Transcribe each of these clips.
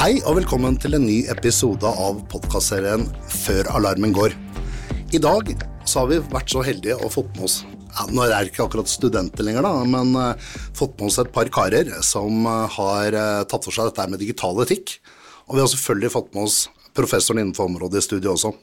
Hei og velkommen til en ny episode av podkastserien Før alarmen går. I dag så har vi vært så heldige og fått med oss ja, Nå er det ikke akkurat studenter lenger, da, men uh, fått med oss et par karer som uh, har uh, tatt for seg dette med digital etikk. Og vi har selvfølgelig fått med oss professoren innenfor området i studio også.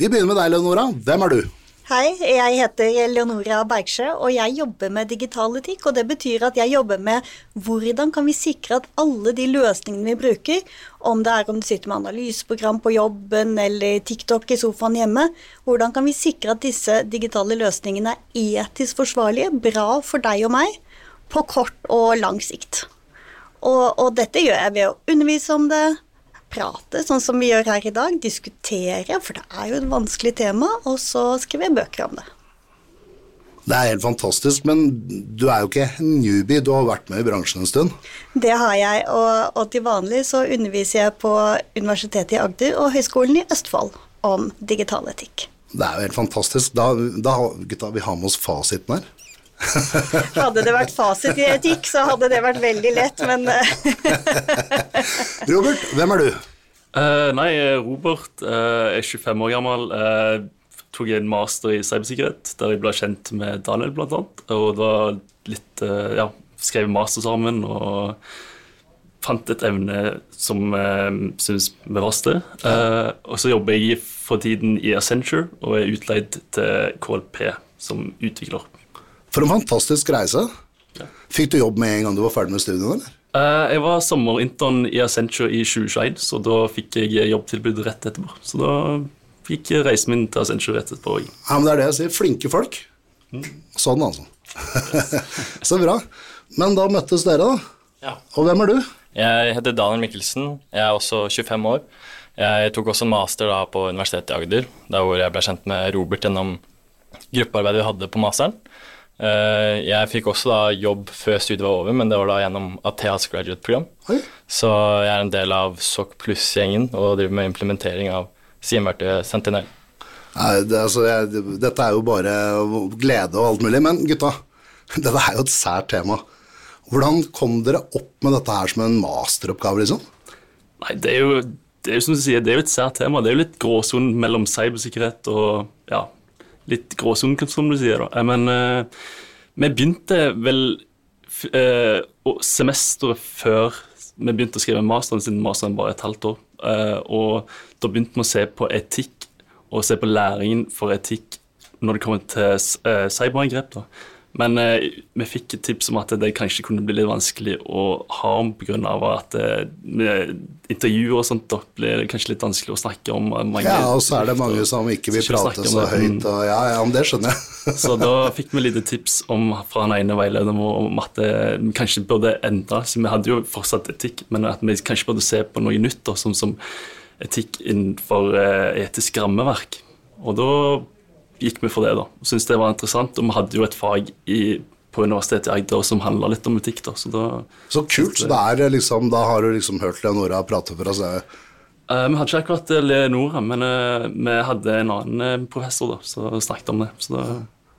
Vi begynner med deg, Leonora. Hvem er du? Hei, jeg heter Leonora Bergsjø, og jeg jobber med digital etikk. Og det betyr at jeg jobber med hvordan kan vi sikre at alle de løsningene vi bruker, om det er om du sitter med analyseprogram på jobben eller TikTok i sofaen hjemme, hvordan kan vi sikre at disse digitale løsningene er etisk forsvarlige, bra for deg og meg, på kort og lang sikt. Og, og dette gjør jeg ved å undervise om det, prate, sånn som vi gjør her i dag. Diskutere, for det er jo et vanskelig tema, og så skriver jeg bøker om det. Det er helt fantastisk, men du er jo ikke newbie, du har vært med i bransjen en stund? Det har jeg, og, og til vanlig så underviser jeg på Universitetet i Agder og Høgskolen i Østfold om digital etikk. Det er jo helt fantastisk. Da, da gutta, vi har med oss fasiten her. hadde det vært fasit i etikk, så hadde det vært veldig lett, men eh. Robert, hvem er du? Uh, nei, Robert uh, er 25 år gammel. Uh, tok en master i cybersikkerhet, der jeg ble kjent med Daniel, blant annet. Og da litt uh, Ja, skrev master sammen og fant et evne som uh, synes vi var sted. Uh, og så jobber jeg for tiden i Accenture og er utleid til KLP som utvikler. For en fantastisk reise. Fikk du jobb med en gang du var ferdig med studiene, eller? Uh, jeg var sommerintern i Accenture i 2021, så da fikk jeg jobbtilbud rett etterpå. Så da fikk jeg reisen min til Accenture rett etterpå. Ja, men det er det jeg sier. Flinke folk. Mm. Sånn, altså. så bra. Men da møttes dere, da. Ja. Og hvem er du? Jeg heter Daniel Mikkelsen. Jeg er også 25 år. Jeg tok også en master da på Universitetet i Agder, der hvor jeg ble kjent med Robert gjennom gruppearbeidet vi hadde på masteren. Eh, jeg fikk også da jobb før studiet var over, men det var da gjennom Atheas graduate-program. Så jeg er en del av SOC pluss-gjengen og driver med implementering av SIEM-verktøyet Sentinel. Nei, det, altså, jeg, dette er jo bare glede og alt mulig, men gutta, dette er jo et sært tema. Hvordan kom dere opp med dette her som en masteroppgave, liksom? Nei, det er jo, det er jo som du sier, det er jo et sært tema. Det er jo litt gråsonen mellom cybersikkerhet og ja, litt gråsone, som du sier. da. Men uh, vi begynte vel uh, semesteret før vi begynte å skrive masteren, siden masteren er et halvt år. Uh, og da begynte vi å se på etikk, og se på læringen for etikk når det kommer til cyberangrep. da. Men eh, vi fikk et tips om at det kanskje kunne bli litt vanskelig å ha om pga. at eh, intervjuer og sånt da blir kanskje litt vanskelig å snakke om. Mange, ja, og så er det mange som ikke vil prate så høyt. Og, ja, ja, men det skjønner jeg. så da fikk vi litt tips om, fra den ene veilederen om at vi kanskje burde endre. Så vi hadde jo fortsatt etikk, men at vi kanskje burde se på noe nytt, da, som, som etikk innenfor eh, etisk rammeverk. Og da gikk vi for det, da. Syntes det var interessant. Og vi hadde jo et fag i, på Universitetet i Agder som handla litt om butikk da. Så, da, så kult. Så det er liksom, da har du liksom hørt Leonora prate for oss? Uh, vi hadde ikke akkurat Leonora, men uh, vi hadde en annen uh, professor da, som snakket om det. Så da,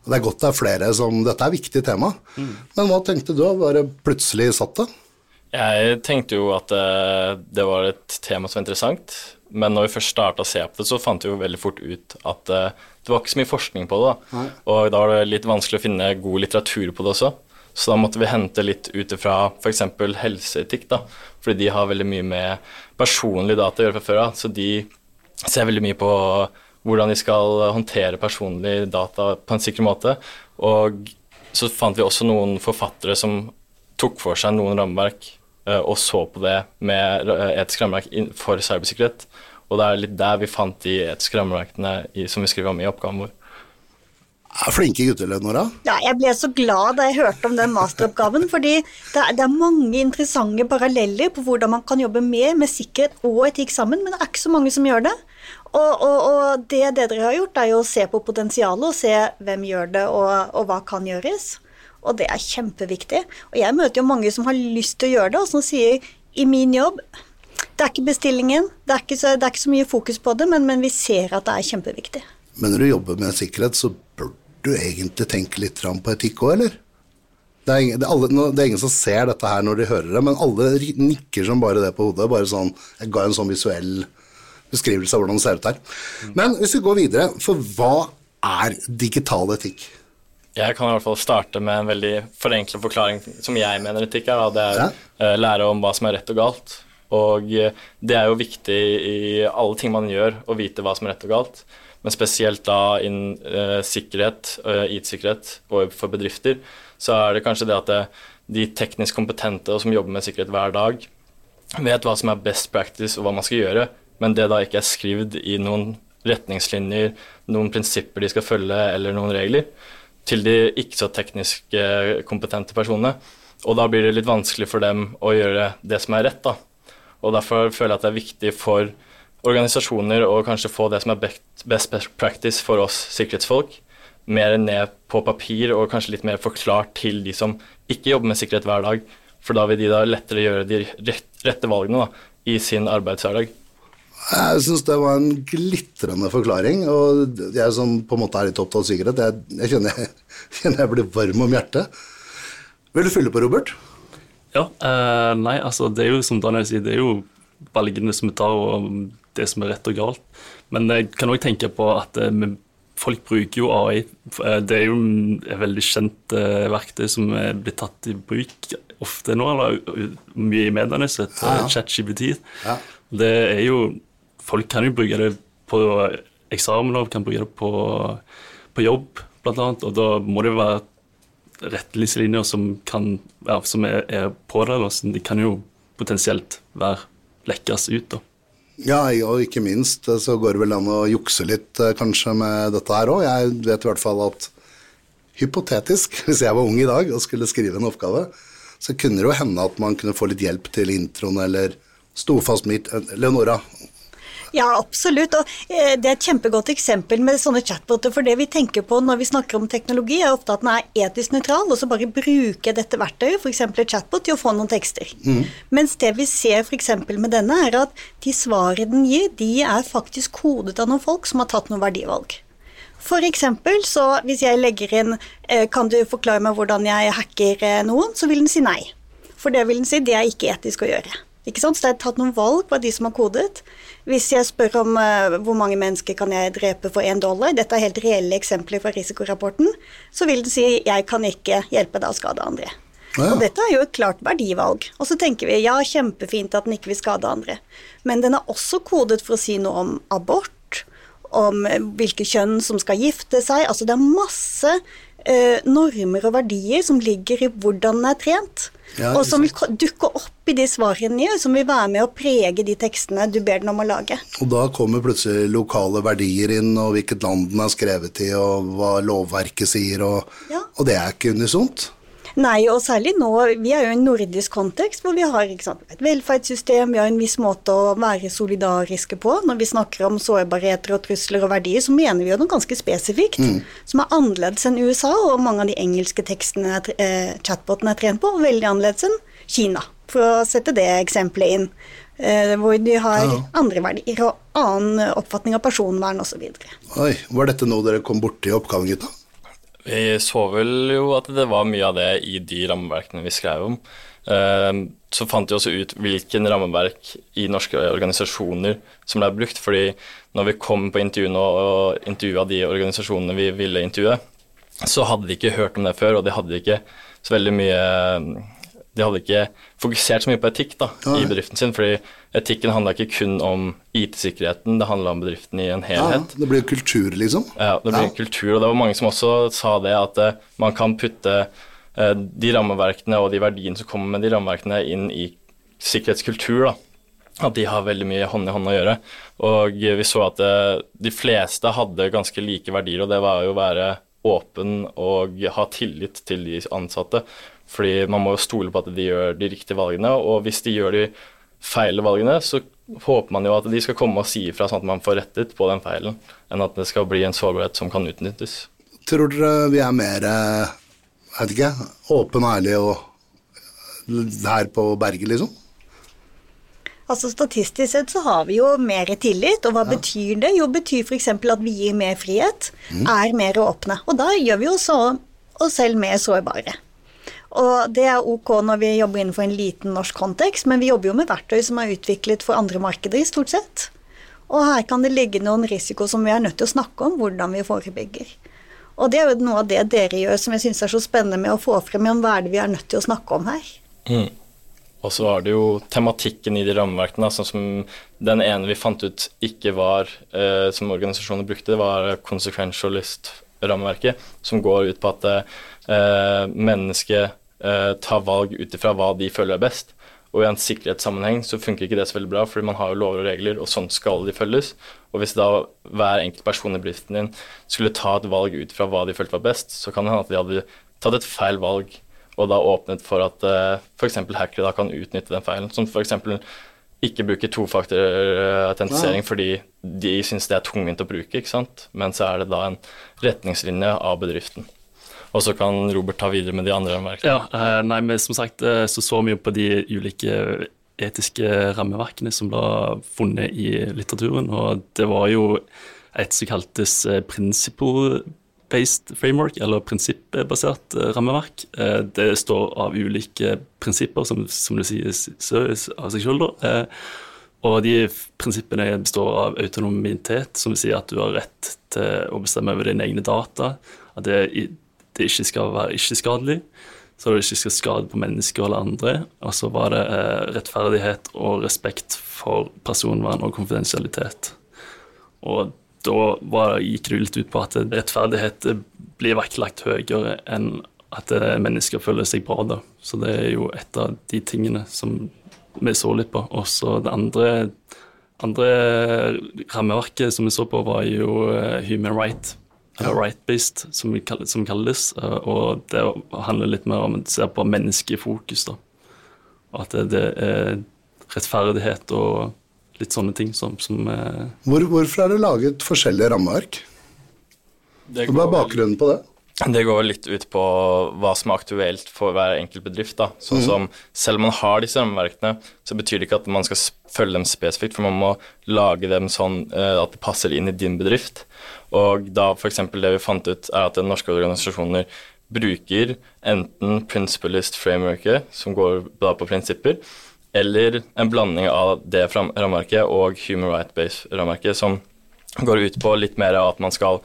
det er godt det er flere som Dette er et viktig tema. Mm. Men hva tenkte du? Bare plutselig satt det? Jeg tenkte jo at det var et tema som var interessant. Men når vi først starta å se på det, så fant vi jo veldig fort ut at det var ikke så mye forskning på det. da. Og da var det litt vanskelig å finne god litteratur på det også. Så da måtte vi hente litt ut ifra f.eks. helseetikk, da. Fordi de har veldig mye med personlig data å gjøre fra før av. Så de ser veldig mye på hvordan de skal håndtere personlig data på en sikker måte. Og så fant vi også noen forfattere som tok for seg noen rammeverk Eh, og så på det med eh, etisk rammeverk for cybersikkerhet. Og det er litt der vi fant de etiske rammeverkene som vi skriver om i oppgaven vår. Er flinke gutter, Nora. Ja, jeg ble så glad da jeg hørte om den masteroppgaven. fordi det er, det er, mange interessante paralleller på hvordan man kan jobbe mer med sikkerhet og etikk sammen, men det er ikke så mange som gjør det. Og, og, og det, det dere har gjort, er jo å se på potensialet og se hvem gjør det, og, og hva kan gjøres. Og det er kjempeviktig. Og jeg møter jo mange som har lyst til å gjøre det, og som sier i min jobb det er ikke bestillingen, det er ikke så, det er ikke så mye fokus på det, men, men, vi ser at det er kjempeviktig. Men når du jobber med sikkerhet, så bør du egentlig tenke litt på etikk òg, eller? Det er, ingen, det, er alle, det er ingen som ser dette her når de hører det, men alle nikker som bare det på hodet. Bare sånn, Jeg ga en sånn visuell beskrivelse av hvordan det ser ut her. Men hvis vi går videre, for hva er digital etikk? Jeg kan i hvert fall starte med en veldig forenklet forklaring som jeg mener etikk er. Da. Det er Ja. eh, lære om hva som er rett og galt. Og eh, det er jo viktig i alle ting man gjør, å vite hva som er rett og galt. Men spesielt da innen uh, sikkerhet, uh, IT-sikkerhet og for bedrifter, så er det kanskje det at det, de teknisk kompetente og som jobber med sikkerhet hver dag, vet hva som er best practice og hva man skal gjøre, men det da ikke er skrevet i noen retningslinjer, noen prinsipper de skal følge eller noen regler, til de ikke så teknisk kompetente personene. Og da blir det litt vanskelig for dem å gjøre det som er rett, da. Og derfor føler jeg at det er viktig for organisasjoner å kanskje få det som er best, practice for oss sikkerhetsfolk, mer ned på papir og kanskje litt mer forklart til de som ikke jobber med sikkerhet hver dag. For da vil de da lettere gjøre de rette valgene da, i sin arbeidshverdag. Jeg syns det var en glitrende forklaring, og jeg som på en måte er litt opptatt av sikkerhet, jeg, jeg kjenner, kjenner jeg blir varm om hjertet. Vil du fylle på, Robert? Ja, eh, nei, altså det er jo som Daniel sier, det er jo valgene som vi tar, og det som er rett og galt. Men jeg kan òg tenke på at eh, folk bruker jo AI. Eh, Det er jo et veldig kjent eh, verktøy som er blitt tatt i bruk ofte nå, eller mye i mediene, som heter Ja, ja. ChatGPT. Ja. Det er jo Folk kan jo bruke det på eksamener, kan bruke det på, på jobb, blant annet, og da må det jo være retningslinjer som, kan, ja, som er, er på det. Da, de kan jo potensielt være lekkes ut. da. Ja, og ikke minst eh, så går det vel an å jukse litt eh, kanskje med dette her òg. Jeg vet i hvert fall at hypotetisk, hvis jeg var ung i dag og skulle skrive en oppgave, så kunne det jo hende at man kunne få litt hjelp til introen eller sto fast midt eh, Leonora, Ja, absolutt. Og eh, det er et kjempegodt eksempel med sånne chatboter. For det vi tenker på når vi snakker om teknologi, er ofte at den er etisk nøytral, og så bare bruke dette verktøyet, f.eks. et chatbot, til å få noen tekster. Mens det vi ser f.eks. med denne, er at de svarene den gir, de er faktisk kodet av noen folk som har tatt noen verdivalg. For eksempel, så hvis jeg legger inn eh, Kan du forklare meg hvordan jeg hacker eh, noen? Så vil den si nei. For det vil den si det er ikke etisk å gjøre. Ikke sant? Så det er tatt noen valg på de som har kodet. Hvis jeg spør om uh, hvor mange mennesker kan jeg drepe for én dollar, dette er helt reelle eksempler fra risikorapporten, så vil den si jeg kan ikke hjelpe deg å skade andre. Ja. Og dette er jo et klart verdivalg. Og så tenker vi ja, kjempefint at den ikke vil skade andre. Men den er også kodet for å si noe om abort, om hvilket kjønn som skal gifte seg. Altså det er masse eh, normer og verdier som ligger i hvordan den er trent. Ja, og som vil dukke opp i de svarene som vil være med å prege de tekstene du ber den om å lage. Og da kommer plutselig lokale verdier inn, og hvilket land den er skrevet i, og hva lovverket sier, og, Ja. og det er ikke unisont. Nei, og særlig nå, vi er jo i en nordisk kontekst hvor vi har sant, et velferdssystem, vi har en viss måte å være solidariske på. Når vi snakker om sårbarheter og trusler og verdier, så mener vi jo noe ganske spesifikt, som er annerledes enn USA, og mange av de engelske tekstene eh, chatbotene er trent på, og veldig annerledes enn Kina, for å sette det eksempelet inn. Eh, hvor de har Ja. andre verdier og annen oppfatning av personvern osv. Oi, var dette noe dere kom borti i oppgaven, gutta? Vi så vel jo at det var mye av det i de rammeverkene vi skrev om. Eh, Så fant vi også ut hvilken rammeverk i norske organisasjoner som ble brukt. fordi når vi kom på intervjuene og intervjua de organisasjonene vi ville intervjue, så hadde de ikke hørt om det før, og de hadde ikke så veldig mye De hadde ikke fokusert så mye på etikk da, i bedriften sin, fordi etikken handla ikke kun om IT-sikkerheten, det handla om bedriften i en helhet. Ja, det blir kultur, liksom. Ja, det blir kultur, og det var mange som også sa det, at uh, man kan putte uh, de rammeverkene og de verdiene som kommer med de rammeverkene, inn i sikkerhetskultur. da. At de har veldig mye hånd i hånd å gjøre. Og vi så at uh, de fleste hadde ganske like verdier, og det var jo å være åpen og ha tillit til de ansatte. Fordi man må jo stole på at de gjør de riktige valgene, og hvis de gjør de feile valgene, så håper man jo at de skal komme og si ifra, sånn at man får rettet på den feilen, enn at det skal bli en sårbarhet som kan utnyttes. Tror dere vi er mer eh, jeg vet ikke, åpen og ærlig og her på berget, liksom? Altså Statistisk sett så har vi jo mer tillit, og hva betyr det? Jo, betyr f.eks. at vi gir mer frihet, er mer åpne. Og da gjør vi jo så, oss selv mer sårbare. Og det er ok når vi jobber innenfor en liten norsk kontekst, men vi jobber jo med verktøy som er utviklet for andre markeder, stort sett. Og her kan det ligge noen risiko som vi er nødt til å snakke om, hvordan vi forebygger. Og det er jo noe av det dere gjør som jeg syns er så spennende med å få frem om hva er det vi er nødt til å snakke om her. Mm. Og så var det jo tematikken i de rammeverkene, sånn som den ene vi fant ut ikke var, eh, som organisasjonene brukte, var consequentialist-rammeverket, som går ut på at eh, mennesket eh, tar valg ut ifra hva de føler er best. Og i en sikkerhetssammenheng så funker ikke det så veldig bra, fordi man har jo lover og regler, og sånn skal de følges. Og hvis da hver enkelt person i bedriften din skulle ta et valg ut fra hva de følte var best, så kan det hende at de hadde tatt et feil valg, og da åpnet for at uh, f.eks. hackere da kan utnytte den feilen. Som f.eks. ikke bruke tofaktorautentisering fordi de syns det er tungvint å bruke, ikke sant. Men så er det da en retningslinje av bedriften. Og så kan Robert ta videre med de andre rammeverkene. Ja, eh, nei, men som sagt eh, så så vi jo på de ulike etiske rammeverkene som ble funnet i litteraturen, og det var jo et som kaltes eh, principle-based framework, eller prinsippbasert rammeverk. Det står av ulike prinsipper, som, som du sier av seg sjøl, da. Og de prinsippene består av autonomitet, som vil si at du har rett til å bestemme over dine egne data. At det det ikke skal være ikke-skadelig, så det ikke skal skade på mennesker eller andre. Og så var det eh, rettferdighet og respekt for personvern og konfidensialitet. Og da var, gikk det litt ut på at rettferdighet blir vektlagt høyere enn at eh, mennesker føler seg bra. da. Så det er jo et av de tingene som vi så litt på. Og så det andre, andre rammeverket som vi så på, var jo eh, human right right-based, som, som kalles. Eh, og det handler litt mer om å se på mennesket i fokus. da. Og at det, det, er rettferdighet og litt sånne ting som, som eh, Hvor, Hvorfor er det laget forskjellige rammeverk? Hva er bakgrunnen på det? Det går litt ut på hva som er aktuelt for hver enkelt bedrift. da. Sånn mm. som Selv om man har disse rammeverkene, så betyr det ikke at man skal følge dem spesifikt, for man må lage dem sånn uh, at det passer inn i din bedrift. Og da f.eks. det vi fant ut, er at norske organisasjoner bruker enten principalist frameworket, som går da på prinsipper, eller en blanding av det rammeverket og human right-based rammeverket, som går ut på litt mer av at man skal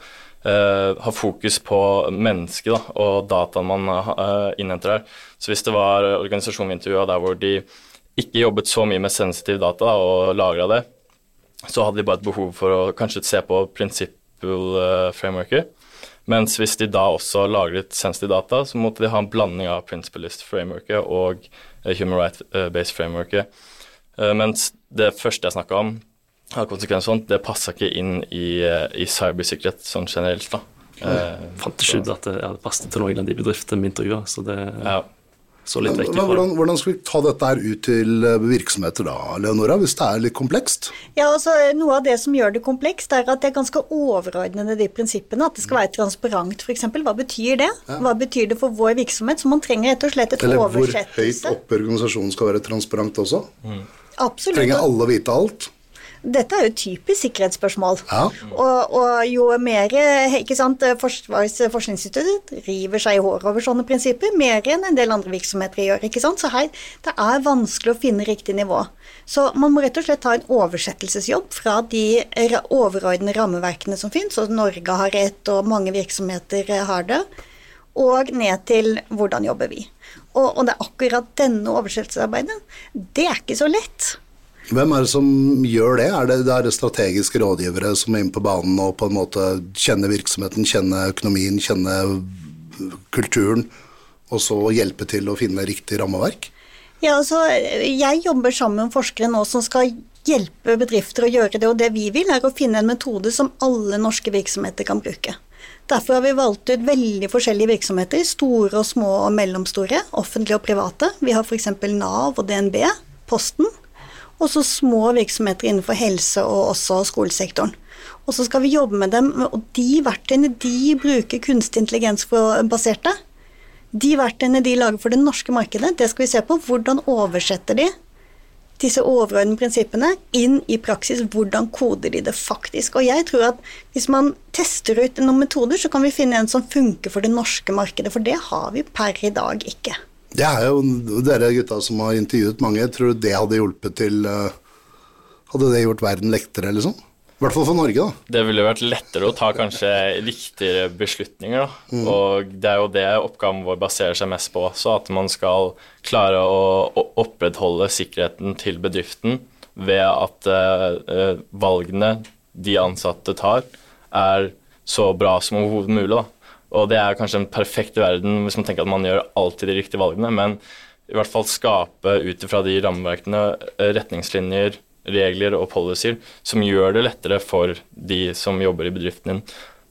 ha fokus på mennesket da, og dataen man uh, innhenter her. Så hvis det var organisasjonen vi intervjua der hvor de ikke jobbet så mye med sensitiv data og lagra det, så hadde de bare et behov for å kanskje se på principle-frameworket. Mens hvis de da også lagret sensitive data, så måtte de ha en blanding av principalist-frameworket og human right-based frameworket. Mens det første jeg snakka om, av konsekvenser sånt, det passa ikke inn i, eh, i cybersikkerhet sånn generelt, da. Jeg fant ikke ut at det hadde passet til noen av de bedriftene vi intervjua, så det ja. så litt vekk ifra. Hvordan, hvordan, skal vi ta dette her ut til eh, virksomheter da, Leonora, hvis det er litt komplekst? Ja, altså Noe av det som gjør det komplekst, er at det er ganske overordnede, de prinsippene. At det skal være transparent, f.eks. Hva betyr det? Ja. Hva betyr det for vår virksomhet? Så man trenger rett og slett et oversettelse. Eller hvor høyt oppe organisasjonen skal være transparent også. Mm. Absolutt. Trenger alle å vite alt? Dette er jo et typisk sikkerhetsspørsmål. Ja. Og, og, jo mer ikke sant, Forsvarets forskningsinstitutt river seg i håret over sånne prinsipper, mer enn en del andre virksomheter gjør. ikke sant? Så her, det er vanskelig å finne riktig nivå. Så man må rett og slett ta en oversettelsesjobb fra de overordnede rammeverkene som finnes, og Norge har et, og mange virksomheter har det, og ned til hvordan jobber vi. Og, og det er akkurat denne oversettelsesarbeidet, det er ikke så lett. Hvem er det som gjør det? Er det, det er strategiske rådgivere som er inne på banen og på en måte kjenner virksomheten, kjenner økonomien, kjenner kulturen, og så hjelpe til å finne riktig rammeverk? Ja, altså, Jeg jobber sammen med forskere nå som skal hjelpe bedrifter å gjøre det, og det vi vil er å finne en metode som alle norske virksomheter kan bruke. Derfor har vi valgt ut veldig forskjellige virksomheter, store og små og mellomstore, offentlige og private. Vi har f.eks. Nav og DNB, Posten, og så små virksomheter innenfor helse og også skolesektoren. Og så skal vi jobbe med dem, og de verktøyene de bruker kunstig intelligens baserte, de verktøyene de lager for det norske markedet, det skal vi se på. Hvordan oversetter de disse overordnede prinsippene inn i praksis? Hvordan koder de det faktisk? Og jeg tror at hvis man tester ut noen metoder, så kan vi finne en som funker for det norske markedet, for det har vi per i dag ikke. Det er jo dere gutta som har intervjuet mange. Tror du det hadde hjulpet til uh, Hadde det gjort verden lettere, sånn? I hvert fall for Norge, da. Det ville vært lettere å ta kanskje riktigere beslutninger, da. Mm. Og det er jo det oppgaven vår baserer seg mest på også, at man skal klare å opprettholde sikkerheten til bedriften ved at uh, valgene de ansatte tar, er så bra som overhodet mulig. da. Og det er kanskje en perfekt verden hvis man tenker at man gjør alltid de riktige valgene, men i hvert fall skape ut ifra de rammeverkene eh, retningslinjer, regler og policyer som gjør det lettere for de som jobber i bedriften din,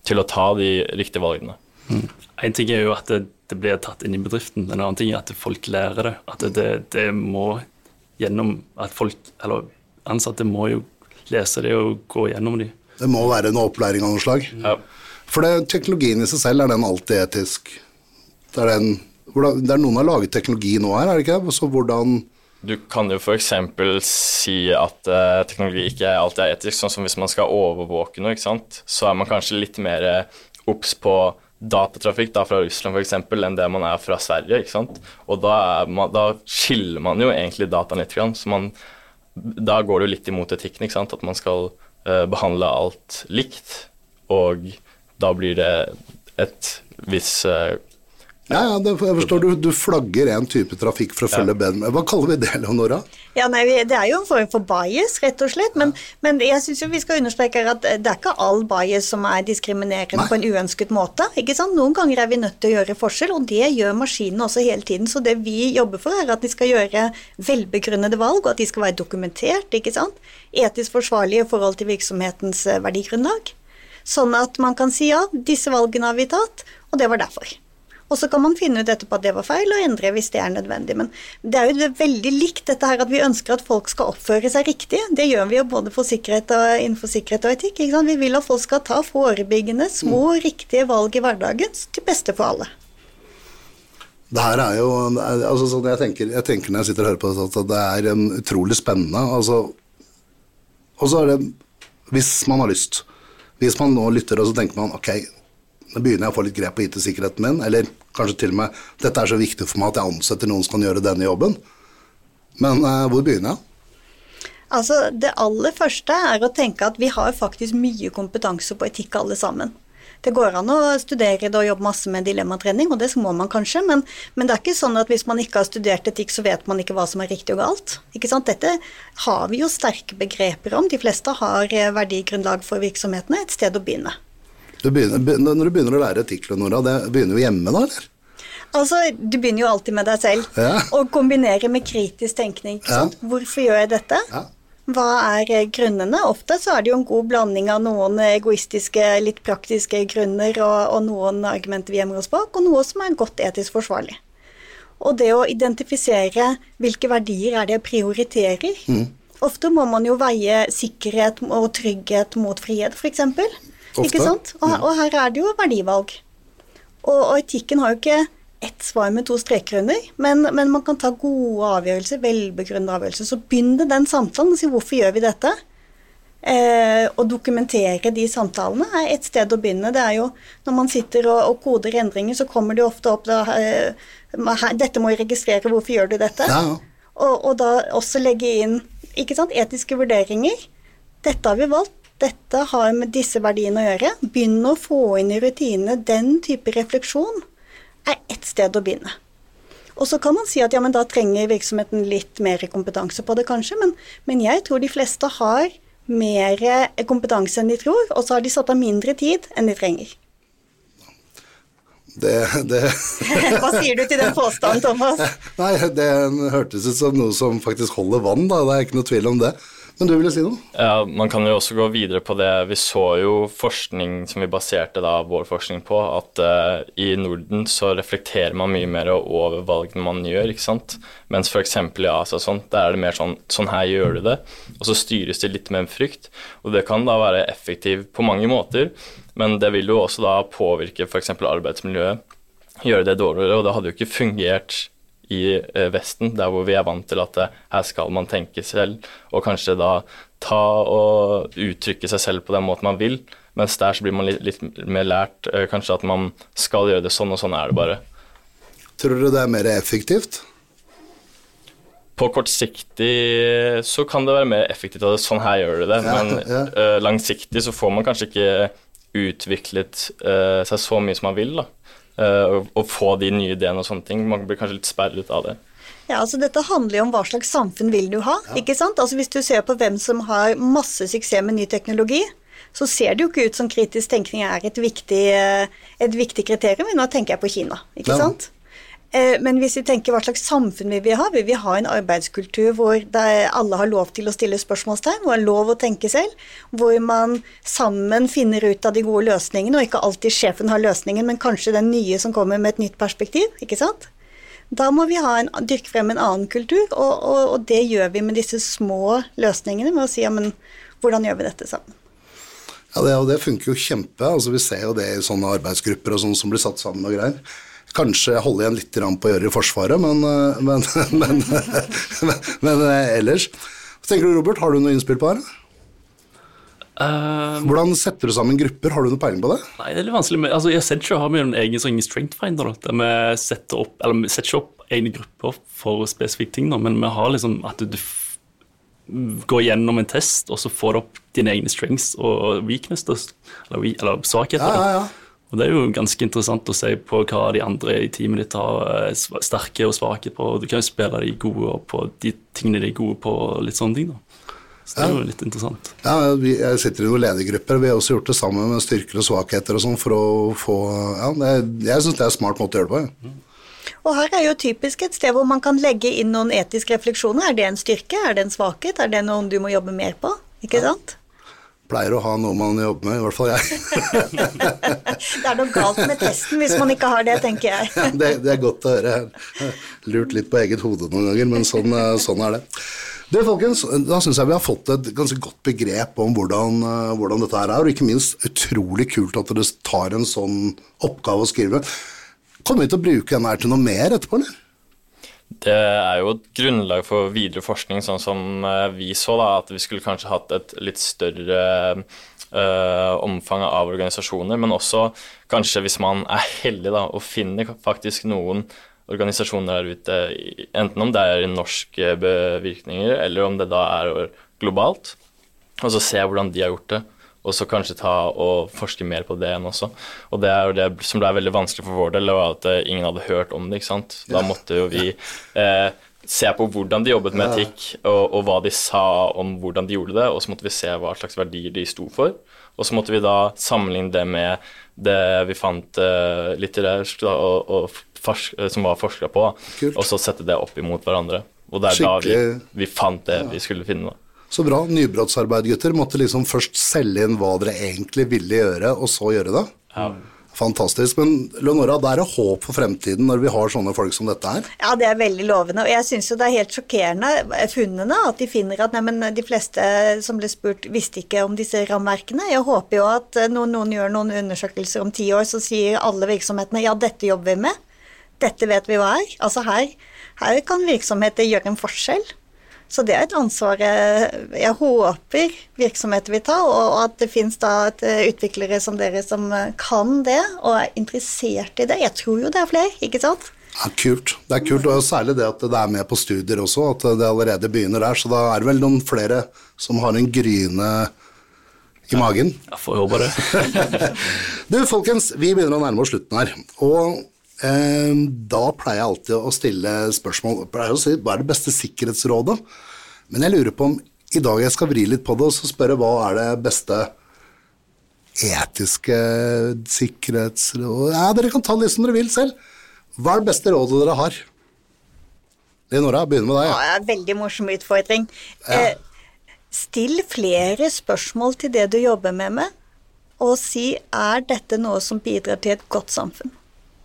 til å ta de riktige valgene. Mm. En ting er jo at det, det, blir tatt inn i bedriften, en annen ting er at folk lærer det. At det, det må gjennom At folk, eller ansatte, må jo lese det og gå gjennom de. Det må være en opplæring av noe slag. Ja. For det, teknologien i seg selv, er den alltid etisk? Det er, den, hvordan, det er noen har laget teknologi nå her, er det ikke? Så hvordan du kan jo f.eks. si at uh, teknologi ikke alltid er etisk, sånn som hvis man skal overvåke noe, ikke sant? så er man kanskje litt mer eh, obs på datatrafikk da, fra Russland f.eks. enn det man er fra Sverige. ikke sant? Og da, man, da skiller man jo egentlig dataen litt, så man, da går det jo litt imot etikken, ikke sant? at man skal uh, behandle alt likt. Og da blir det et visst uh, ja, ja, det, jeg forstår du, du flagger en type trafikk for å følge ja. ben. Hva kaller vi det, Leonora? Ja, nei, Det er jo en form for bias, rett og slett. Men, ja. men jeg syns vi skal understreke at det er ikke all bias som er diskriminerende nei. på en uønsket måte. ikke sant? Noen ganger er vi nødt til å gjøre forskjell, og det gjør maskinene også hele tiden. Så det vi jobber for, er at de skal gjøre velbegrunnede valg, og at de skal være dokumentert. ikke sant? Etisk forsvarlige i forhold til virksomhetens eh, verdigrunnlag. Sånn at man kan si ja, disse valgene har vi tatt, og det var derfor. Og så kan man finne ut etterpå at det var feil, og endre hvis det er nødvendig. Men det er jo veldig likt dette her at vi ønsker at folk skal oppføre seg riktig. Det gjør vi jo både for sikkerhet og, innenfor sikkerhet og etikk. Vi vil at folk skal ta forebyggende, små, mm. riktige valg i hverdagen til beste for alle. Det her er jo altså, sånn jeg, tenker, jeg, tenker, når jeg sitter og hører på det, at det er utrolig spennende. Altså, og så er det Hvis man har lyst hvis man nå lytter og så tenker man ok, nå begynner jeg å få litt grep på IT-sikkerheten min, eller kanskje til og med dette er så viktig for meg at jeg ansetter noen som kan gjøre denne jobben. Men uh, hvor begynner jeg? Altså, Det aller første er å tenke at vi har faktisk mye kompetanse på etikk alle sammen. Det går an å studere det og jobbe masse med dilemmatrening, og det må man kanskje, men, men, det er ikke sånn at hvis man ikke har studert etikk, så vet man ikke hva som er riktig og galt. Ikke sant? Dette har vi jo sterke begreper om. De fleste har eh, verdigrunnlag for virksomhetene, et sted å begynne. Du begynner, når du begynner å lære etikk, Nora, det begynner jo hjemme da, eller? Altså, Du begynner jo alltid med deg selv. Ja. Og kombinerer med kritisk tenkning. Ja. Hvorfor gjør jeg dette? Ja. Hva er eh, grunnene? Ofte så er det jo en god blanding av noen egoistiske, litt praktiske grunner og, og noen argumenter vi gjemmer oss bak, og noe som er godt etisk forsvarlig. Og det å identifisere hvilke verdier er det jeg prioriterer. Mm. Ofte må man jo veie sikkerhet og trygghet mot frihet, f.eks. Ikke sant? Og, mm. og, her er det jo verdivalg. Og, og etikken har jo ikke ett svar med to streker under, men, men, man kan ta gode avgjørelser, velbegrunnede avgjørelser. Så begynne den samtalen og si hvorfor gjør vi dette? Eh, å dokumentere de samtalene er et sted å begynne. Det er jo når man sitter og, og koder endringer, så kommer det ofte opp da, eh, Dette må jeg registrere, hvorfor gjør du dette? Ja. Og, og, da også legge inn ikke sant, etiske vurderinger. Dette har vi valgt. Dette har med disse verdiene å gjøre. Begynn å få inn i rutinene den type refleksjon er ett sted å begynne. Og så kan man si at ja, men da trenger virksomheten litt mer kompetanse på det, kanskje. Men, men jeg tror de fleste har mer kompetanse enn de tror, og så har de satt av mindre tid enn de trenger. Det, det Hva sier du til den påstanden, Thomas? Nei, Det hørtes ut som noe som faktisk holder vann, da. Det er ikke noe tvil om det. Men du ville si noe? Ja, Man kan jo også gå videre på det. Vi så jo forskning som vi baserte da vår forskning på, at uh, i Norden så reflekterer man mye mer over valgene man gjør, ikke sant. Mens f.eks. i Asia sånn, der er det mer sånn sånn her gjør du det, og så styres det litt med en frykt. Og det kan da være effektivt på mange måter, men det vil jo også da påvirke f.eks. arbeidsmiljøet, gjøre det dårligere, og det hadde jo ikke fungert i eh, Vesten, der hvor vi er vant til at eh, her skal man tenke selv, og kanskje da ta og uttrykke seg selv på den måten man vil, mens der så blir man litt, litt mer lært eh, kanskje at man skal gjøre det sånn, og sånn er det bare. Tror du det er mer effektivt? På kortsiktig så kan det være mer effektivt, at sånn her gjør du det, Ja, men ja. eh, langsiktig så får man kanskje ikke utviklet uh, seg så mye som man vil, da. Eh, og, og få de nye ideene og sånne ting. Man blir kanskje litt sperret av det. Ja, altså Dette handler jo om hva slags samfunn vil du ha. ikke sant? Altså Hvis du ser på hvem som har masse suksess med ny teknologi, så ser det jo ikke ut som kritisk tenkning er et viktig, eh, et viktig kriterium. Men nå tenker jeg på Kina. ikke Ja. sant? Eh, Men hvis vi tenker hva slags samfunn vi vil ha, vil vi ha en arbeidskultur hvor alle har lov til å stille spørsmålstegn, hvor det er lov å tenke selv, hvor man sammen finner ut av de gode løsningene, og ikke alltid sjefen har løsningen, men kanskje den nye som kommer med et nytt perspektiv. ikke sant? Da må vi en, dyrke frem en annen kultur, og, og, og det gjør vi med disse små løsningene, med å si ja, men hvordan gjør vi dette sammen? Ja, det, og det funker jo kjempe. altså Vi ser jo det i sånne arbeidsgrupper og sånn som blir satt sammen og greier. Kanskje holde igjen litt på å gjøre i Forsvaret, men, eh, men, men, men, eh, ellers. Hva tenker du, Robert? Har du noe innspill på det? Eh, Hvordan setter du sammen grupper? Har du noe peiling på det? Nei, det er litt vanskelig. Altså, I Accenture har vi en egen sånn strength finder, der vi setter opp Eller vi setter ikke opp egne grupper for spesifikke ting, da, men vi har liksom at du f går gjennom en test, og så får du opp dine egne strengths og weaknesses, eller, eller svakheter. Ja, ja, ja. Og Det er jo ganske interessant å se på hva de andre i teamet ditt har eh, sterke og svake på. Du kan jo spille de gode på de tingene de er gode på, og litt sånne ting. da. Så det er jo litt interessant. Ja, vi, Jeg sitter i noen ledergrupper. Vi har også gjort det sammen med styrker og svakheter og sånn for å få ja, det, Jeg syns det er en smart måte å gjøre det på. Ja. Og her er jo typisk et sted hvor man kan legge inn noen etiske refleksjoner. Er det en styrke? Er det en svakhet? Er det noen du må jobbe mer på? Ikke sant? Pleier å ha noe man jobber med, i hvert fall jeg. Det er noe galt med testen hvis man ikke har det, tenker jeg. det, det er godt å høre. Lurt litt på eget hode noen ganger, men sånn, eh, sånn er det. Du, folkens, Da syns jeg vi har fått et ganske godt begrep om hvordan, eh, hvordan dette her er, og ikke minst utrolig kult at dere tar en sånn oppgave å skrive. Kommer vi til å bruke den her til noe mer etterpå, eller? Det er jo et grunnlag for videre forskning, sånn som eh, vi så, da, at vi skulle kanskje hatt et litt større uh, omfang av organisasjoner, men også kanskje hvis man er heldig da, og finner faktisk noen organisasjoner der ute, enten om det er norske bevirkninger, eller om det da er globalt, og så se hvordan de har gjort det. Og så kanskje ta og forske mer på det enn også. Og det er jo det som ble veldig vanskelig for vår del, var at eh, ingen hadde hørt om det. ikke sant? Da måtte jo vi eh, se på hvordan de jobbet med etikk, og, og hva de sa om hvordan de gjorde det, og så måtte vi se hva slags verdier de sto for. Og så måtte vi da sammenligne det med det vi fant eh, litterært og, og fors som var forska på. Kult. og så sette det opp imot hverandre. Og det er da vi, vi fant det vi skulle finne. da. Så bra. Nybrottsarbeid, gutter. Måtte liksom først selge inn hva dere egentlig ville gjøre, og så gjøre det. Fantastisk. Men Leonora, det er det håp for fremtiden når vi har sånne folk som dette her? Ja, det er veldig lovende. Og jeg syns jo det er helt sjokkerende, eh, funnene, at de finner at neimen, de fleste som ble spurt, visste ikke om disse rammeverkene. Jeg håper jo at eh, når noen gjør noen undersøkelser om ti år, så sier alle virksomhetene ja, dette jobber vi med. Dette vet vi hva er. Altså her, her kan virksomheter gjøre en forskjell. Så det er et ansvar eh, jeg håper virksomheter vil ta, og at det finnes da et, eh, utviklere som dere som eh, kan det, og er interessert i det. Jeg tror jo det er flere, ikke sant? Ja, kult. Det er kult, og særlig det at det er med på studier også, at det allerede begynner der. Så da er det vel noen flere som har en gryne i magen. Jeg får håpe det. Du, folkens, vi begynner å nærme oss slutten her. Og da pleier jeg alltid å stille spørsmål. Pleier å si hva er det beste sikkerhetsrådet? Men jeg lurer på om i dag jeg skal vri litt på det og så spørre hva er det beste etiske sikkerhetsrådet Ja, dere kan ta det som dere vil selv. Hva er det beste rådet dere har? Leonora, begynner med deg. Ja, Ja. veldig morsom utfordring. Eh, still flere spørsmål til det du jobber med, med, og si er dette noe som bidrar til et godt samfunn.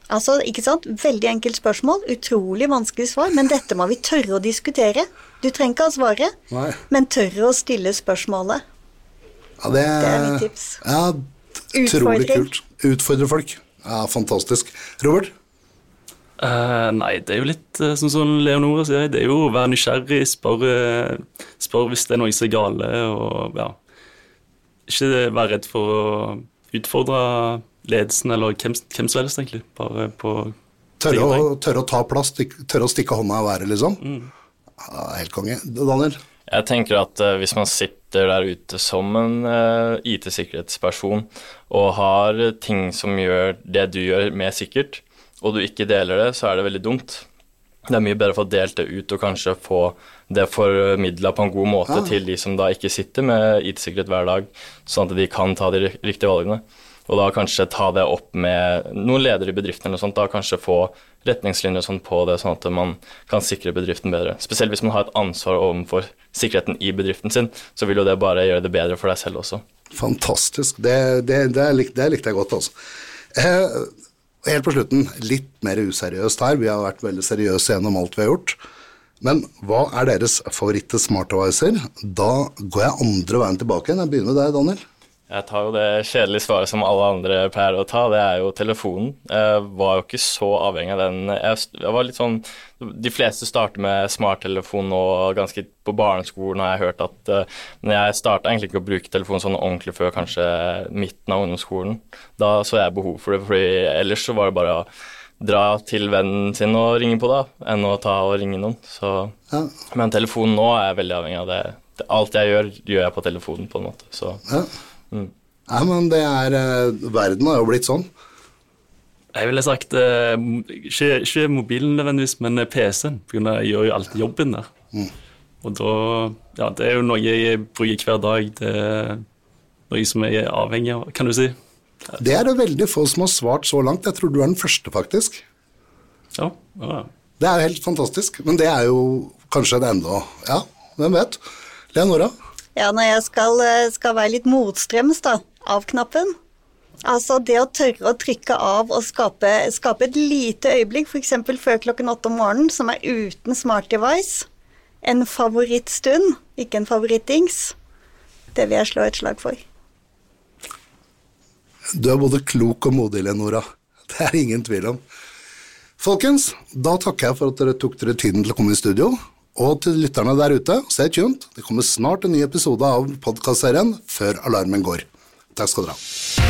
Altså, ikke sant? Veldig enkelt spørsmål, utrolig vanskelig svar, men dette må vi tørre å diskutere. Du trenger ikke ha svaret, Nei. men tørre å stille spørsmålet. Ja, det, Det er mitt tips. Ja, utrolig kult. Utfordre folk. Ja, fantastisk. Robert? Uh, nei, det er jo litt eh, sånn som Leonora sier. Det er jo å være nysgjerrig, spørre spør hvis det er noe som er gale, og ja Ikke være redd for å utfordre ledelsen eller hvem, hvem som helst, egentlig. Bare på Tørre å, tørre å ta plass, tørre å stikke hånda i været, liksom. Mm. helt konge. Daniel? Jeg tenker at uh, hvis man sitter der ute som en uh, IT-sikkerhetsperson og har ting som gjør det du gjør, mer sikkert, og du ikke deler det, så er det veldig dumt. Det er mye bedre å få delt det ut og kanskje få det formidla på en god måte til de som da ikke sitter med IT-sikkerhet hver dag, sånn at de kan ta de riktige valgene. Og da kanskje ta det opp med noen ledere i bedriften eller noe sånt, da kanskje få retningslinjer sånn på det, sånn at man kan sikre bedriften bedre. Spesielt hvis man har et ansvar overfor sikkerheten i bedriften sin, så vil jo det bare gjøre det bedre for deg selv også. Fantastisk. Det, det, det, lik, det likte jeg godt, altså. Eh, helt på slutten, litt mer useriøst her. Vi har vært veldig seriøse gjennom alt vi har gjort. Men hva er deres favoritte smartdevicer? Da går jeg andre veien tilbake. Jeg begynner med deg, Daniel. Jeg tar jo det kjedelige svaret som alle andre pleier å ta, det er jo telefonen. Jeg var jo ikke så avhengig av den. Jeg, var litt sånn De fleste starter med smarttelefon nå ganske på barneskolen, har jeg hørt at uh, Men jeg starta egentlig ikke å bruke telefon sånn ordentlig før kanskje midten av ungdomsskolen. Da så jeg behov for det, fordi ellers så var det bare å dra til vennen sin og ringe på, da, enn å ta og ringe noen. Så Ja. Men telefonen nå er jeg veldig avhengig av det. det. Alt jeg gjør, gjør jeg på telefonen, på en måte. Så Ja. Nei, men det er eh, Verden har jo blitt sånn. Jeg ville sagt eh, ikke, ikke mobilen nødvendigvis, men eh, PC-en. For jeg gjør jo alltid jobben der. Og da Ja, det er jo noe jeg bruker hver dag. Det er noe som jeg er avhengig av, kan du si. Det er det veldig få som har svart så langt. Jeg tror du er den første, faktisk. Ja, ja. Det er jo helt fantastisk. Men det er jo kanskje det enda Ja, hvem vet. Leonora? Ja, når jeg skal, eh, skal være litt motstrøms da, av knappen. Altså det å tørre å trykke av og skape, skape et lite øyeblikk, f.eks. før klokken åtte om morgenen, som er uten smart device. En favorittstund, ikke en favorittdings. Det vil jeg slå et slag for. Du er både klok og modig, Lenora. Det er ingen tvil om. Folkens, da takker jeg for at dere tok dere tiden til å komme i studio. Og til lytterne der ute, stay tuned. Det kommer snart en ny episode av podkastserien Før alarmen går. Takk skal dere ha.